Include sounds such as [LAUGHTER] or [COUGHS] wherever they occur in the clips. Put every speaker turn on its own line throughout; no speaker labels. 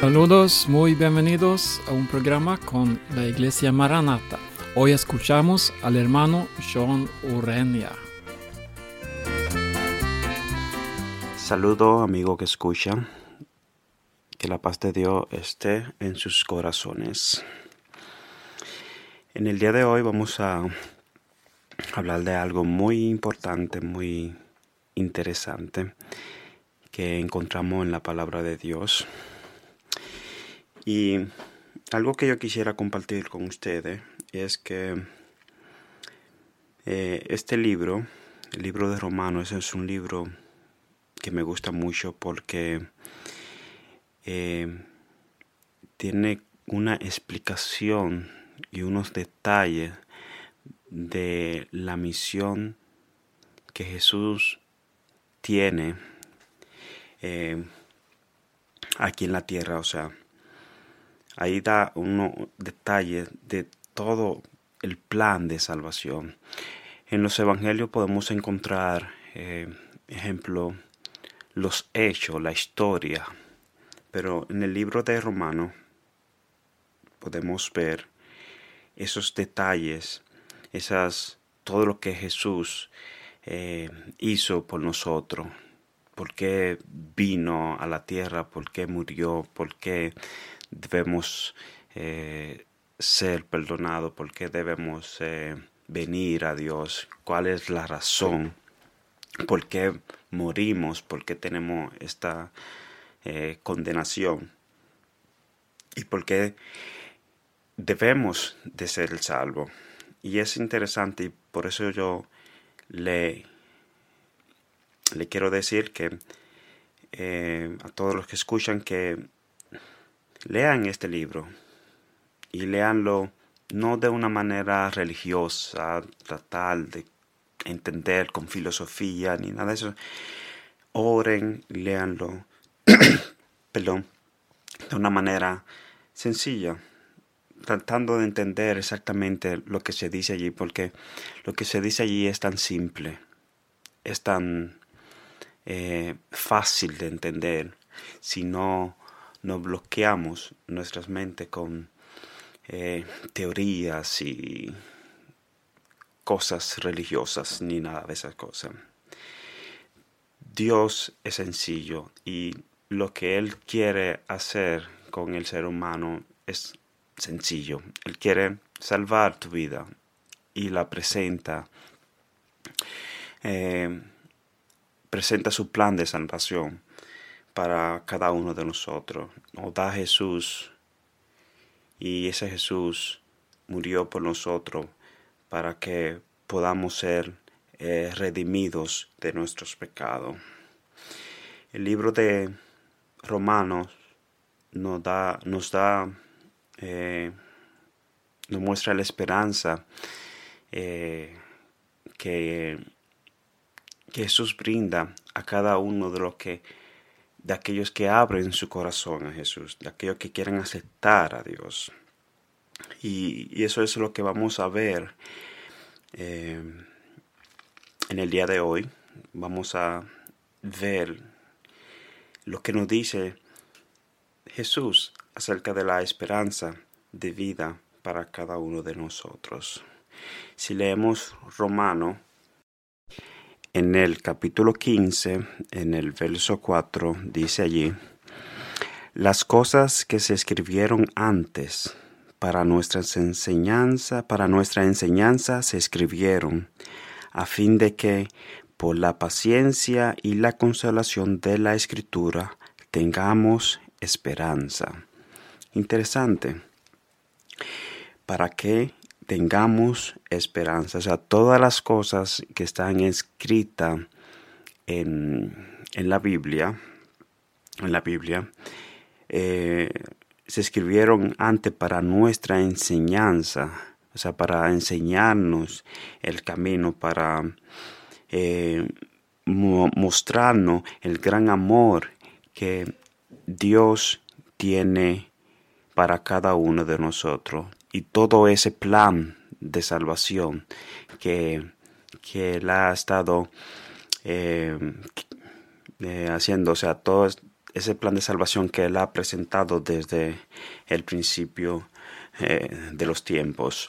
Saludos, muy bienvenidos a un programa con la Iglesia Maranata. Hoy escuchamos al hermano John Urenia.
Saludo amigo que escucha. Que la paz de Dios esté en sus corazones. En el día de hoy vamos a hablar de algo muy importante, muy interesante que encontramos en la palabra de Dios. Y algo que yo quisiera compartir con ustedes es que eh, este libro, el libro de Romanos, es un libro que me gusta mucho porque eh, tiene una explicación y unos detalles de la misión que Jesús tiene eh, aquí en la tierra. O sea, ahí da unos detalles de todo el plan de salvación. En los evangelios podemos encontrar, eh, ejemplo, los hechos, la historia, pero en el libro de Romano podemos ver esos detalles, esas, todo lo que Jesús eh, hizo por nosotros, por qué vino a la tierra, por qué murió, por qué debemos eh, ser perdonados, por qué debemos eh, venir a Dios, cuál es la razón, por qué morimos, por qué tenemos esta condenación y por qué debemos de ser el salvo. Y es interesante y por eso yo le, le quiero decir que eh, a todos los que escuchan que lean este libro y leanlo no de una manera religiosa, tratar de entender con filosofía ni nada de eso. Oren, leanlo, [CLEARS THROAT] perdón, de una manera sencilla tratando de entender exactamente lo que se dice allí, porque lo que se dice allí es tan simple, es tan eh, fácil de entender si no, no bloqueamos nuestras mentes con eh, teorías y cosas religiosas ni nada de esas cosas. Dios es sencillo y lo que Él quiere hacer con el ser humano es sencillo. Él quiere salvar tu vida y la presenta. Eh, presenta su plan de salvación para cada uno de nosotros. Nos da Jesús y ese Jesús murió por nosotros para que podamos ser eh, redimidos de nuestros pecados. El libro de Romanos nos da, nos da eh, nos muestra la esperanza eh, que, Jesús brinda a cada uno de los que de aquellos que abren su corazón a Jesús, de aquellos que quieren aceptar a Dios. Y, eso es lo que vamos a ver eh, en el día de hoy. Vamos a ver lo que nos dice Jesús acerca de la esperanza de vida para cada uno de nosotros. Si leemos Romano, en el capítulo 15, en el verso 4, dice allí, las cosas que se escribieron antes para nuestra enseñanza, para nuestra enseñanza se escribieron, a fin de que por la paciencia y la consolación de la escritura tengamos esperanza. Interesante. Para que tengamos esperanza. O sea, todas las cosas que están escritas en, la Biblia, en la Biblia, eh, se escribieron antes para nuestra enseñanza, o sea, para enseñarnos el camino, para eh, mostrarnos el gran amor que Dios tiene para cada uno de nosotros y todo ese plan de salvación que, Él ha estado eh, eh, haciendo, o sea, todas ese plan de salvación que Él ha presentado desde el principio eh, de los tiempos.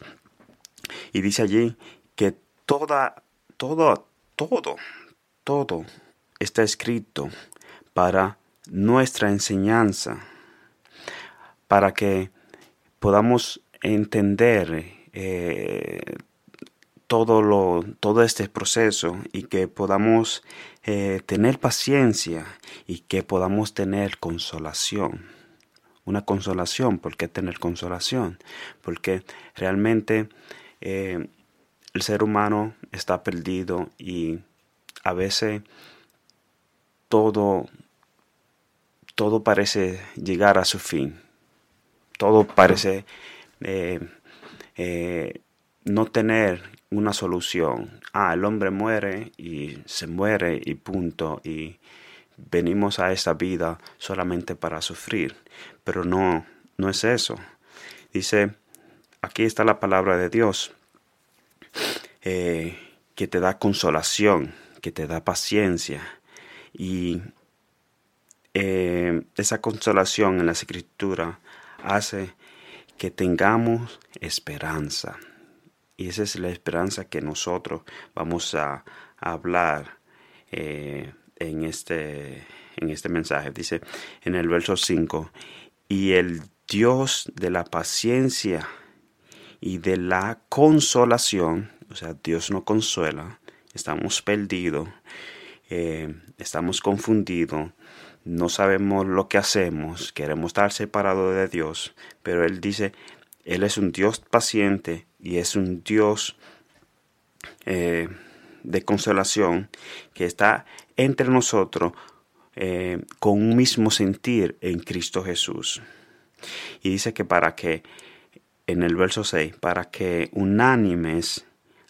Y dice allí que toda, todo, todo, todo está escrito para nuestra enseñanza, para que podamos entender eh, todo, lo, todo este proceso y que podamos eh, tener paciencia y que podamos tener consolación. Una consolación, ¿por qué tener consolación? Porque realmente eh, el ser humano está perdido y a veces todo, todo parece llegar a su fin. Todo parece eh, no tener una solución. Ah, el hombre muere y se muere y punto. Y venimos a esta vida solamente para sufrir. Pero no, no es eso. Dice, aquí está la palabra de Dios, eh, que te da consolación, que te da paciencia. Y eh, esa consolación en la escritura hace que tengamos esperanza. Y esa es la esperanza que nosotros vamos a, hablar eh, en, este, en este mensaje. Dice en el verso 5, y el Dios de la paciencia y de la consolación, o sea, Dios no consuela, estamos perdidos, eh, estamos confundidos, no sabemos lo que hacemos, queremos estar separados de Dios, pero Él dice, Él es un Dios paciente y es un Dios eh, de consolación que está entre nosotros eh, con un mismo sentir en Cristo Jesús. Y dice que para que, en el verso 6, para que unánimes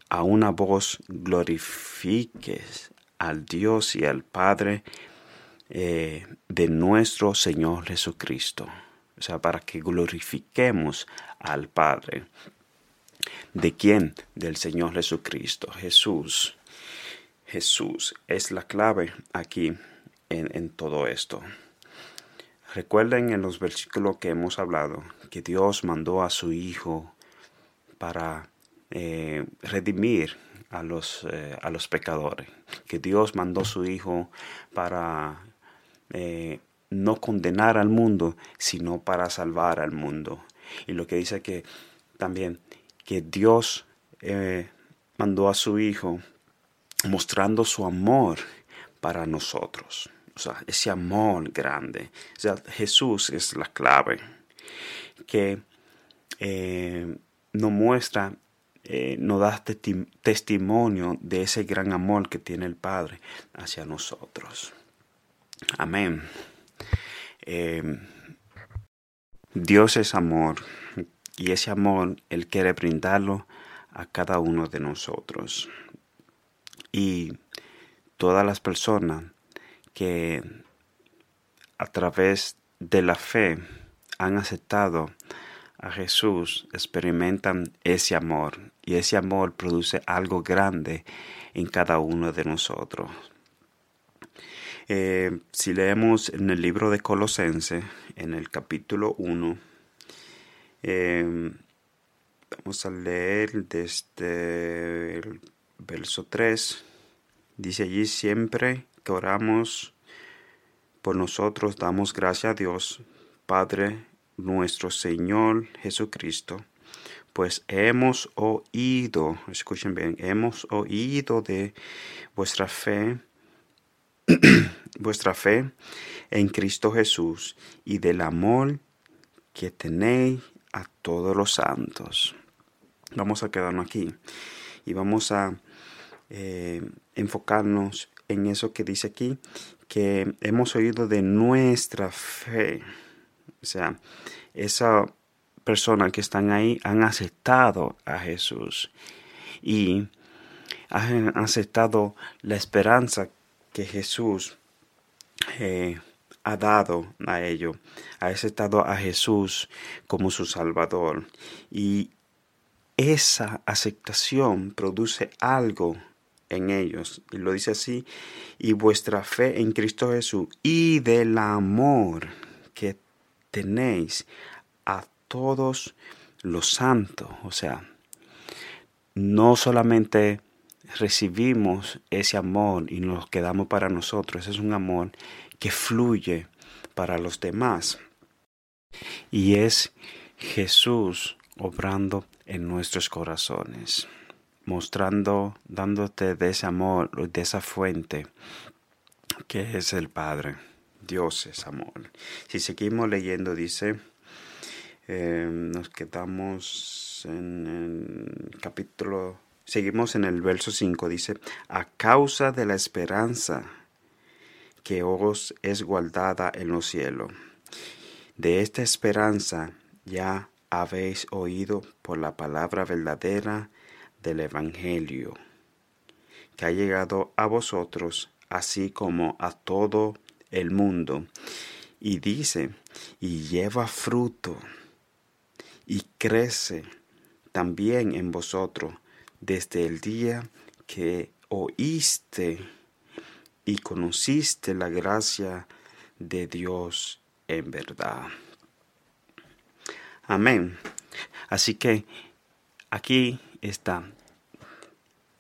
a una voz glorifiques al Dios y al Padre eh, de nuestro Señor Jesucristo. O sea, para que glorifiquemos al Padre. ¿De quién? Del Señor Jesucristo. Jesús. Jesús es la clave aquí en, en todo esto. Recuerden en los versículos que hemos hablado que Dios mandó a su Hijo para eh, redimir a los, eh, a los pecadores, que Dios mandó a su Hijo para eh, no condenar al mundo, sino para salvar al mundo. Y lo que dice que también que Dios eh, mandó a su Hijo mostrando su amor para nosotros. O sea, ese amor grande. O sea, Jesús es la clave que eh, nos muestra, nos da testimonio de ese gran amor que tiene el Padre hacia nosotros. Amén. Em, Dios es amor y ese amor Él quiere brindarlo a cada uno de nosotros. Y todas las personas que a través de la fe han aceptado a Jesús experimentan ese amor y ese amor produce algo grande en cada uno de nosotros. Eh, si leemos en el libro de Colosense, en el capítulo 1, eh, vamos a leer desde el verso 3. Dice allí siempre que oramos por nosotros, damos gracias a Dios, Padre nuestro Señor Jesucristo, pues hemos oído, escuchen bien, hemos oído de vuestra fe [CLEARS THROAT] vuestra fe en Cristo Jesús y del amor que tenéis a todos los santos. Vamos a quedarnos aquí y vamos a eh, enfocarnos en eso que dice aquí, que hemos oído de nuestra fe. O sea, esa persona que están ahí han aceptado a Jesús y han aceptado la esperanza que Jesús eh, ha dado a ello, ha aceptado a Jesús como su Salvador. Y esa aceptación produce algo en ellos. Y lo dice así, y vuestra fe en Cristo Jesús y del amor que tenéis a todos los santos. O sea, no solamente recibimos ese amor y nos quedamos para nosotros, ese es un amor que fluye para los demás. Y es Jesús obrando en nuestros corazones mostrando, dándote de ese amor, de esa fuente que es el Padre. Dios es amor. Si seguimos leyendo, dice, eh, nos quedamos en el capítulo, seguimos en el verso 5, dice, a causa de la esperanza que os es guardada en los cielos. De esta esperanza ya habéis oído por la palabra verdadera del Evangelio, que ha llegado a vosotros, así como a todo el mundo, y dice, y lleva fruto, y crece también en vosotros desde el día que oíste y conociste la gracia de Dios en verdad. Amén. Así que aquí está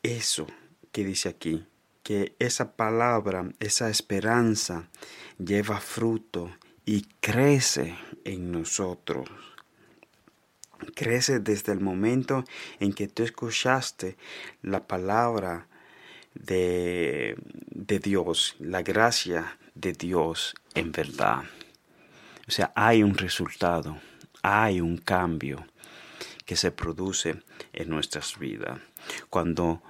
eso que dice aquí, que esa palabra, esa esperanza lleva fruto y crece en nosotros. Crece desde el momento en que tú escuchaste la palabra de, de Dios, la gracia de Dios en verdad. O sea, hay un resultado, hay un cambio que se produce en nuestras vidas cuando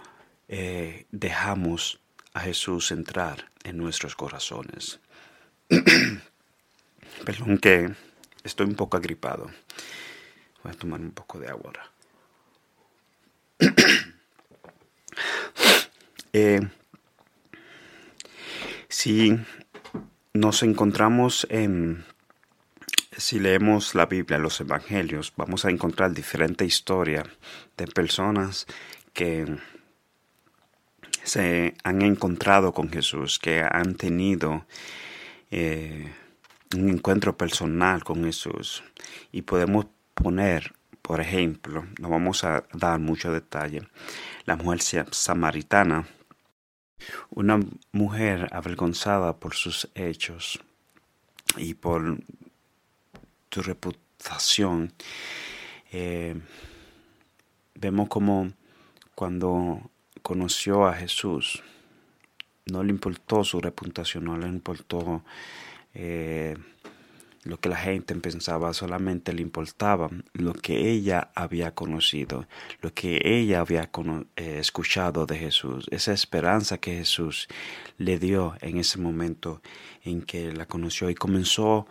eh, dejamos a Jesús entrar en nuestros corazones. [CLEARS THROAT] Perdón que estoy un poco agripado. Voy a tomar un poco de agua ahora. [COUGHS] Eh, si nos encontramos en si leemos la Biblia, los Evangelios, vamos a encontrar diferentes historias de personas que se han encontrado con Jesús, que han tenido eh, un encuentro personal con Jesús. Y podemos poner, por ejemplo, no vamos a dar mucho detalle, la mujer samaritana, una mujer avergonzada por sus hechos y por tu reputación. Eh, vemos como cuando conoció a Jesús, no le importó su reputación, no le importó eh, lo que la gente pensaba, solamente le importaba lo que ella había conocido, lo que ella había eh, escuchado de Jesús, esa esperanza que Jesús le dio en ese momento en que la conoció y comenzó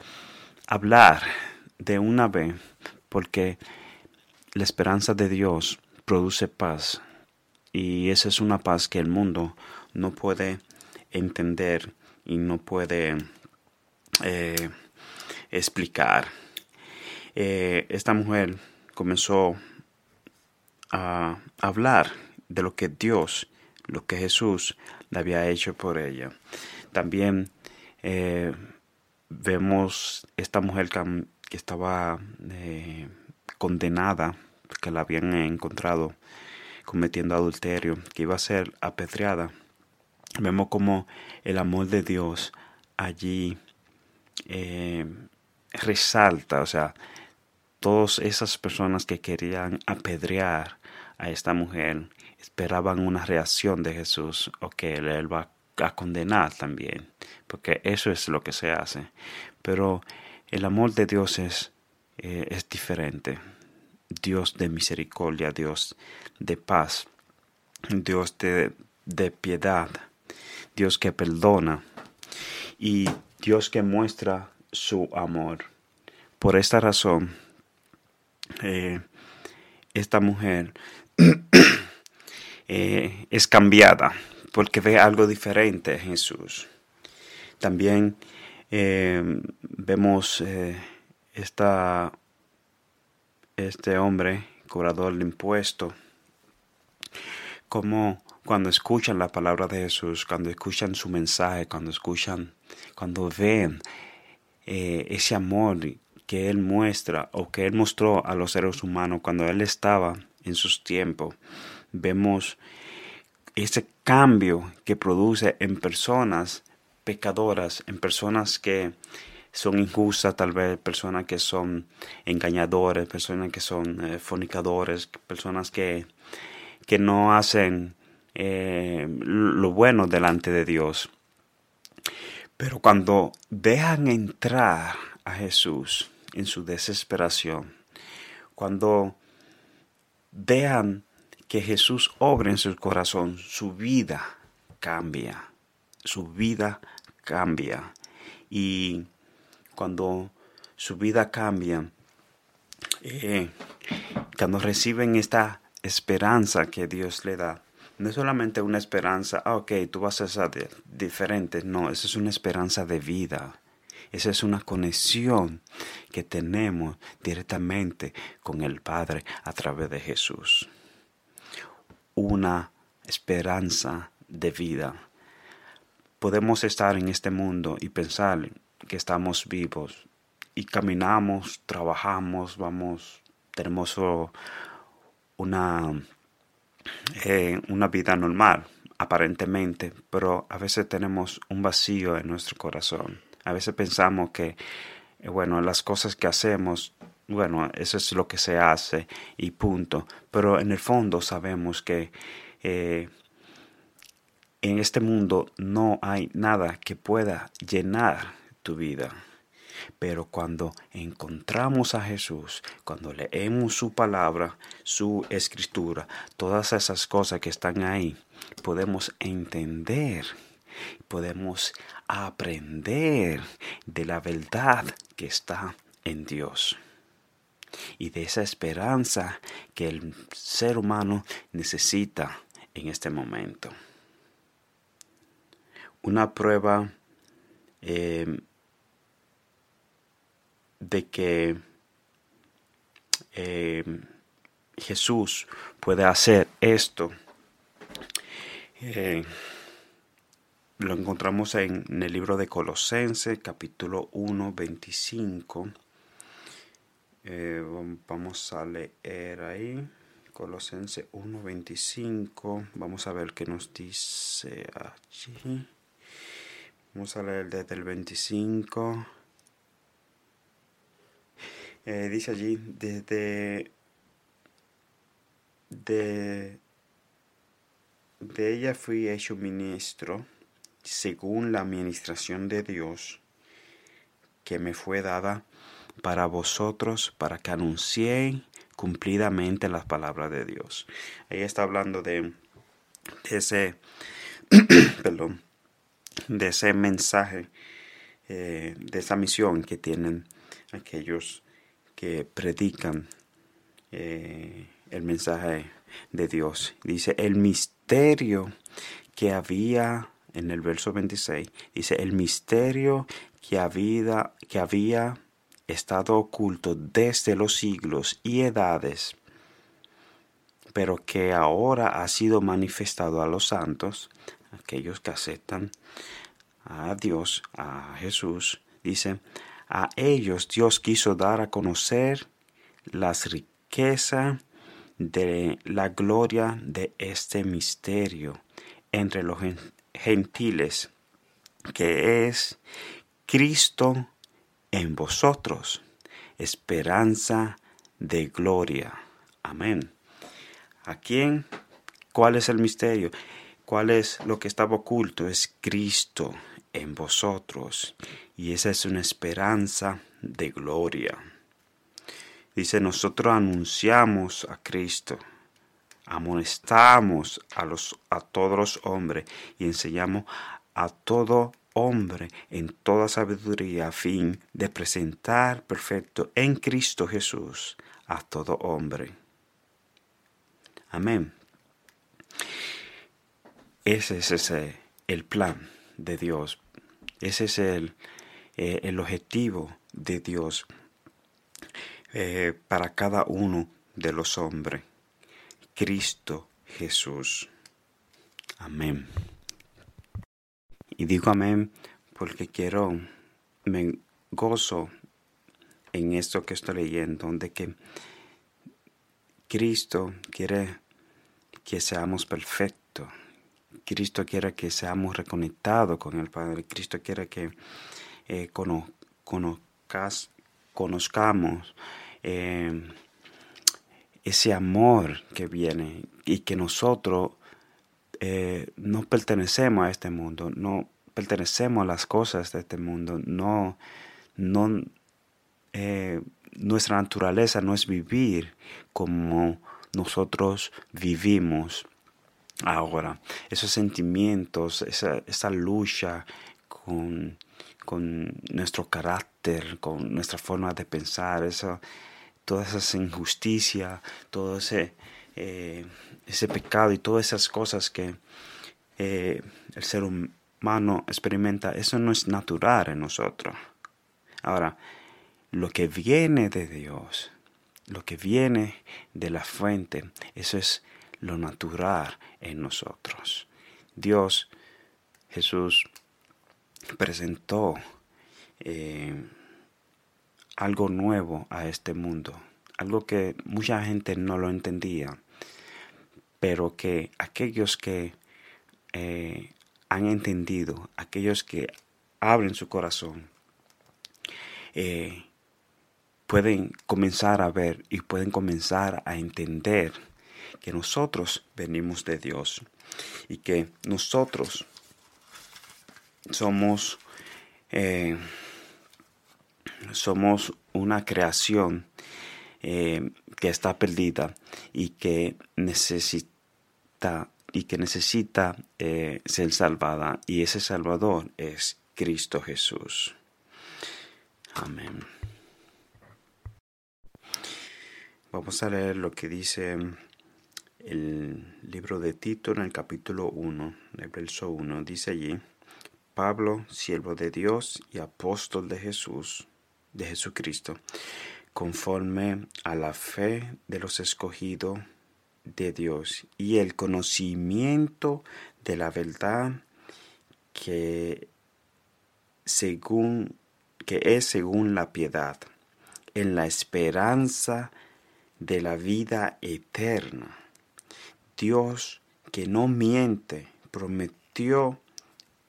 a hablar de una vez, porque la esperanza de Dios produce paz y esa es una paz que el mundo no puede entender y no puede eh, explicar. Eh, esta mujer comenzó a hablar de lo que Dios, lo que Jesús le había hecho por ella. También eh, vemos esta mujer que estaba eh, condenada, que la habían encontrado cometiendo adulterio, que iba a ser apedreada. Vemos como el amor de Dios allí resalta, o sea, todas esas personas que querían apedrear a esta mujer esperaban una reacción de Jesús o que él va a condenar también, porque eso es lo que se hace. Pero el amor de Dios es, eh, es diferente. Dios de misericordia, Dios de paz, Dios de, de piedad, Dios que perdona y Dios que muestra su amor. Por esta razón, eh, esta mujer [CLEARS THROAT] eh, es cambiada porque ve algo diferente en Jesús. También eh, vemos esta, este hombre, cobrador de impuestos, como cuando escuchan la palabra de Jesús, cuando escuchan su mensaje, cuando escuchan, cuando ven eh, ese amor que Él muestra o que Él mostró a los seres humanos cuando Él estaba en sus tiempos, vemos ese cambio que produce en personas pecadoras, en personas que son injustas, tal vez personas que son engañadores, personas que son eh, fornicadores, personas que, que no hacen eh, lo bueno delante de Dios. Pero cuando dejan entrar a Jesús en su desesperación, cuando dejan que Jesús obre en su corazón, su vida cambia, su vida cambia. Y cuando su vida cambia, eh, cuando reciben esta esperanza que Dios le da, no es solamente una esperanza, ah, ok, tú vas a ser diferente, no, esa es una esperanza de vida. Esa es una conexión que tenemos directamente con el Padre a través de Jesús. Una esperanza de vida. Podemos estar en este mundo y pensar que estamos vivos y caminamos, trabajamos, vamos, tenemos una eh, una vida normal, aparentemente, pero a veces tenemos un vacío en nuestro corazón. A veces pensamos que, eh, bueno, las cosas que hacemos, bueno, eso es lo que se hace y punto. Pero en el fondo sabemos que eh, en este mundo no hay nada que pueda llenar tu vida. Pero cuando encontramos a Jesús, cuando leemos su palabra, su escritura, todas esas cosas que están ahí, podemos entender, podemos aprender de la verdad que está en Dios y de esa esperanza que el ser humano necesita en este momento. Una prueba eh, de que eh, Jesús puede hacer esto. Eh, lo encontramos en, el libro de Colosenses, capítulo 1, 25. Eh, vamos a leer ahí. Colosenses 1, 25. Vamos a ver qué nos dice allí. Vamos a leer desde el 25. Eh, dice allí, desde de, de ella fui hecho ministro según la administración de Dios que me fue dada para vosotros, para que anunciéis cumplidamente las palabras de Dios. Ahí está hablando de, ese, [COUGHS] perdón, de ese mensaje, eh, de esa misión que tienen aquellos que predican eh, el mensaje de Dios. Dice, el misterio que había, en el verso 26, dice, el misterio que había, que había estado oculto desde los siglos y edades, pero que ahora ha sido manifestado a los santos, aquellos que aceptan a Dios, a Jesús, dice, a ellos Dios quiso dar a conocer las riquezas de la gloria de este misterio entre los gentiles, que es Cristo en vosotros, esperanza de gloria. Amén. ¿A quién? ¿Cuál es el misterio? ¿Cuál es lo que estaba oculto? Es Cristo en vosotros y esa es una esperanza de gloria. Dice, nosotros anunciamos a Cristo, amonestamos a, los, a todos los hombres y enseñamos a todo hombre en toda sabiduría a fin de presentar perfecto en Cristo Jesús a todo hombre. Amén. Ese es el plan de Dios. Ese es el, eh, el objetivo de Dios eh, para cada uno de los hombres. Cristo Jesús. Amén. Y digo amén porque quiero, me gozo en esto que estoy leyendo, de que Cristo quiere que seamos perfectos. Cristo quiere que seamos reconectados con el Padre. Cristo quiere que eh, conozcamos eh, ese amor que viene y que nosotros eh, no pertenecemos a este mundo, no pertenecemos a las cosas de este mundo, no, no eh, nuestra naturaleza no es vivir como nosotros vivimos ahora. Esos sentimientos, esa, esa lucha con, con, nuestro carácter, con nuestra forma de pensar, eso, toda esa injusticia, todo ese eh, ese pecado y todas esas cosas que eh, el ser humano experimenta, eso no es natural en nosotros. Ahora, lo que viene de Dios, lo que viene de la fuente, eso es lo natural en nosotros. Dios, Jesús, presentó eh, algo nuevo a este mundo, algo que mucha gente no lo entendía pero que aquellos que eh, han entendido, aquellos que abren su corazón, eh, pueden comenzar a ver y pueden comenzar a entender que nosotros venimos de Dios y que nosotros somos eh, somos una creación que está perdida y que necesita y que necesita eh, ser salvada y ese Salvador es Cristo Jesús. Amén. Vamos a leer lo que dice el libro de Tito en el capítulo 1, el verso 1. Dice allí, Pablo, siervo de Dios y apóstol de Jesús, de Jesucristo, conforme a la fe de los escogidos de Dios y el conocimiento de la verdad que según que es según la piedad en la esperanza de la vida eterna. Dios que no miente prometió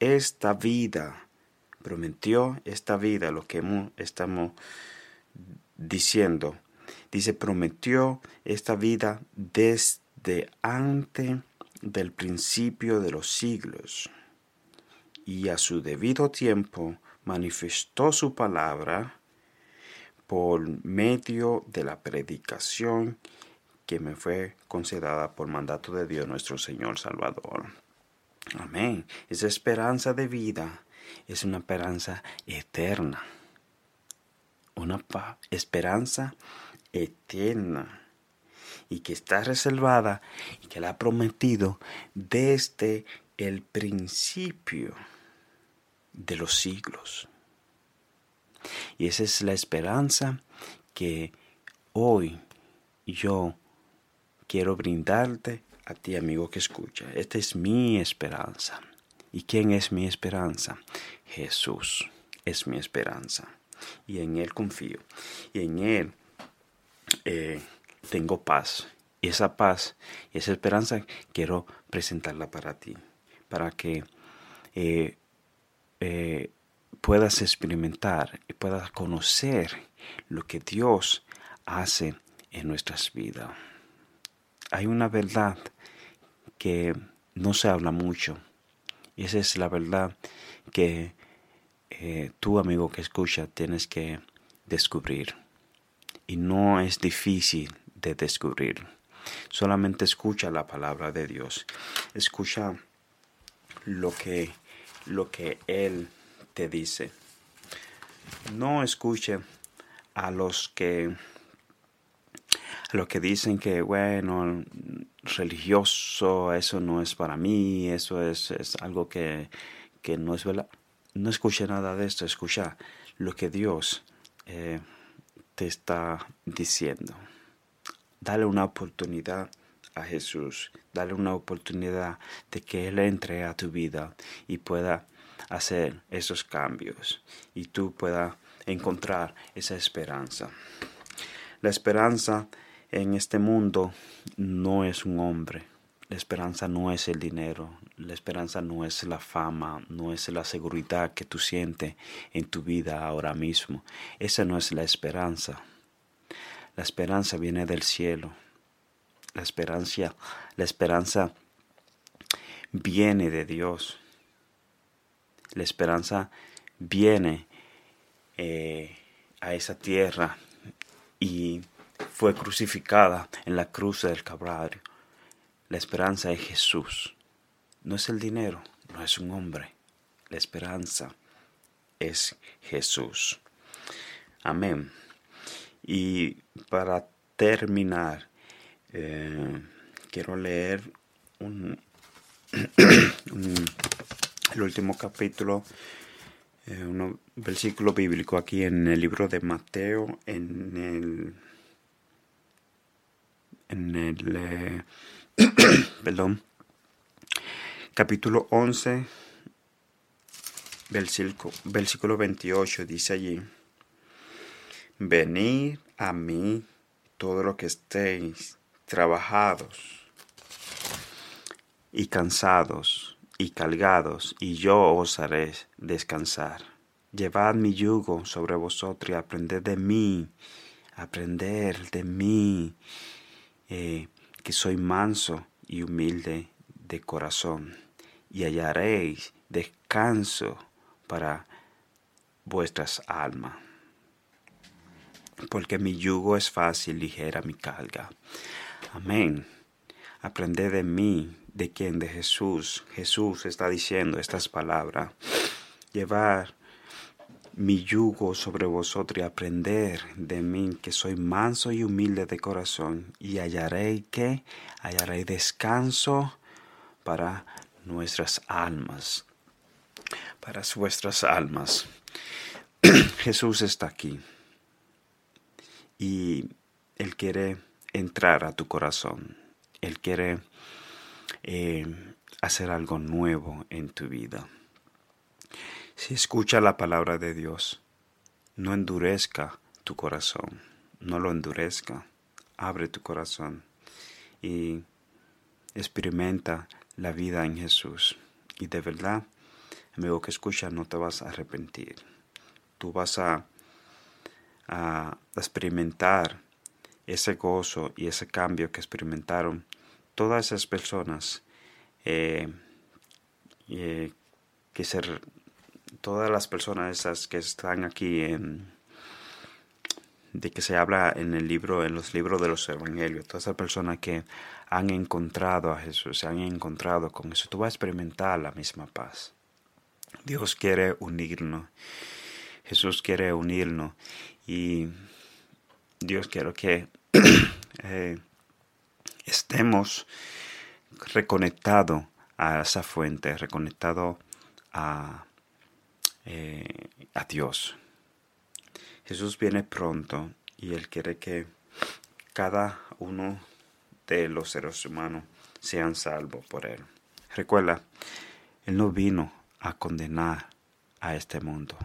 esta vida, prometió esta vida, lo que estamos diciendo Dice, prometió esta vida desde antes del principio de los siglos y a su debido tiempo manifestó su palabra por medio de la predicación que me fue concedida por mandato de Dios nuestro Señor Salvador. Amén. Esa esperanza de vida es una esperanza eterna. Una esperanza eterna y que está reservada y que la ha prometido desde el principio de los siglos. Y esa es la esperanza que hoy yo quiero brindarte a ti, amigo que escucha. Esta es mi esperanza. ¿Y quién es mi esperanza? Jesús es mi esperanza. Y en Él confío. Y en Él eh, tengo paz. Y esa paz y esa esperanza quiero presentarla para ti, para que eh, eh, puedas experimentar y puedas conocer lo que Dios hace en nuestras vidas. Hay una verdad que no se habla mucho y esa es la verdad que tú amigo que escucha tienes que descubrir y no es difícil de descubrir. Solamente escucha la palabra de Dios. Escucha lo que, lo que Él te dice. No escuche a los que los que dicen que bueno religioso eso no es para mí eso es, es algo que, que, no es verdad no escuche nada de esto escucha lo que Dios eh, te está diciendo. Dale una oportunidad a Jesús, dale una oportunidad de que Él entre a tu vida y pueda hacer esos cambios y tú puedas encontrar esa esperanza. La esperanza en este mundo no es un hombre, la esperanza no es el dinero, la esperanza no es la fama, no es la seguridad que tú sientes en tu vida ahora mismo. Esa no es la esperanza. La esperanza viene del cielo. La esperanza, la esperanza viene de Dios. La esperanza viene eh, a esa tierra y fue crucificada en la cruz del Calvario. La esperanza es Jesús. No es el dinero, no es un hombre. La esperanza es Jesús. Amén. Y para terminar, eh, quiero leer [COUGHS] el último capítulo, eh, un versículo bíblico aquí en el libro de Mateo, en el, en el, eh, [CLEARS THROAT] perdón, capítulo 11, versículo, versículo 28, dice allí, venid a mí todo lo que estéis trabajados y cansados y cargados, y yo os haré descansar. Llevad mi yugo sobre vosotros y aprended de mí, aprender de mí, eh, que soy manso y humilde de corazón, y hallaréis descanso para vuestras almas. Porque mi yugo es fácil, ligera mi carga. Amén. Aprended de mí, de quien, de Jesús. Jesús está diciendo estas palabras. Llevar mi yugo sobre vosotros y aprender de mí, que soy manso y humilde de corazón, y hallaré que hallaré descanso para nuestras almas, para vuestras almas. [CLEARS THROAT] Jesús está aquí y Él quiere entrar a tu corazón. Él quiere eh, hacer algo nuevo en tu vida. Si escucha la palabra de Dios, no endurezca tu corazón, no lo endurezca, abre tu corazón y experimenta la vida en Jesús. Y de verdad, amigo que escucha, no te vas a arrepentir. Tú vas a experimentar ese gozo y ese cambio que experimentaron todas esas personas eh, eh, que ser todas las personas esas que están aquí en de que se habla en el libro en los libros de los evangelios todas esas personas que han encontrado a Jesús se han encontrado con eso tú vas a experimentar la misma paz. Dios quiere unirnos Jesús quiere unirnos y Dios quiero que [CLEARS THROAT] eh, estemos reconectados a esa fuente, reconectados a, eh, a Dios. Jesús viene pronto y Él quiere que cada uno de los seres humanos sean salvos por Él. Recuerda, Él no vino a condenar a este mundo.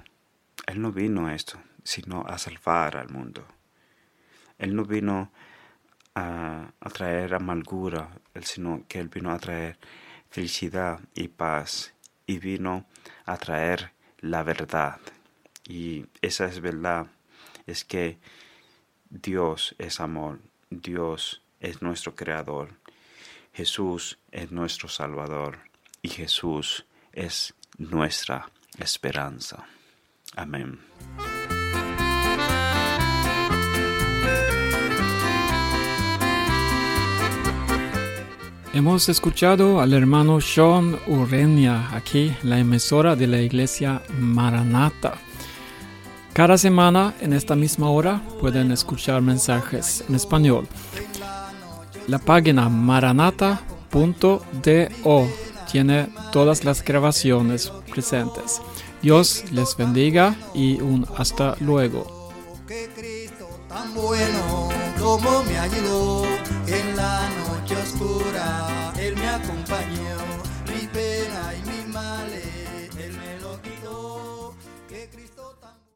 Él no vino a esto sino a salvar al mundo. Él no vino a, traer amargura, sino que Él vino a traer felicidad y paz y vino a traer la verdad. Y esa es verdad, es que Dios es amor, Dios es nuestro creador, Jesús es nuestro Salvador y Jesús es nuestra esperanza. Amén.
Hemos escuchado al hermano Sean Urenia aquí la emisora de la iglesia Maranata. Cada semana en esta misma hora pueden escuchar mensajes en español. La página maranata.do tiene todas las grabaciones presentes. Dios les bendiga y un hasta luego.
Noche oscura Él me acompañó.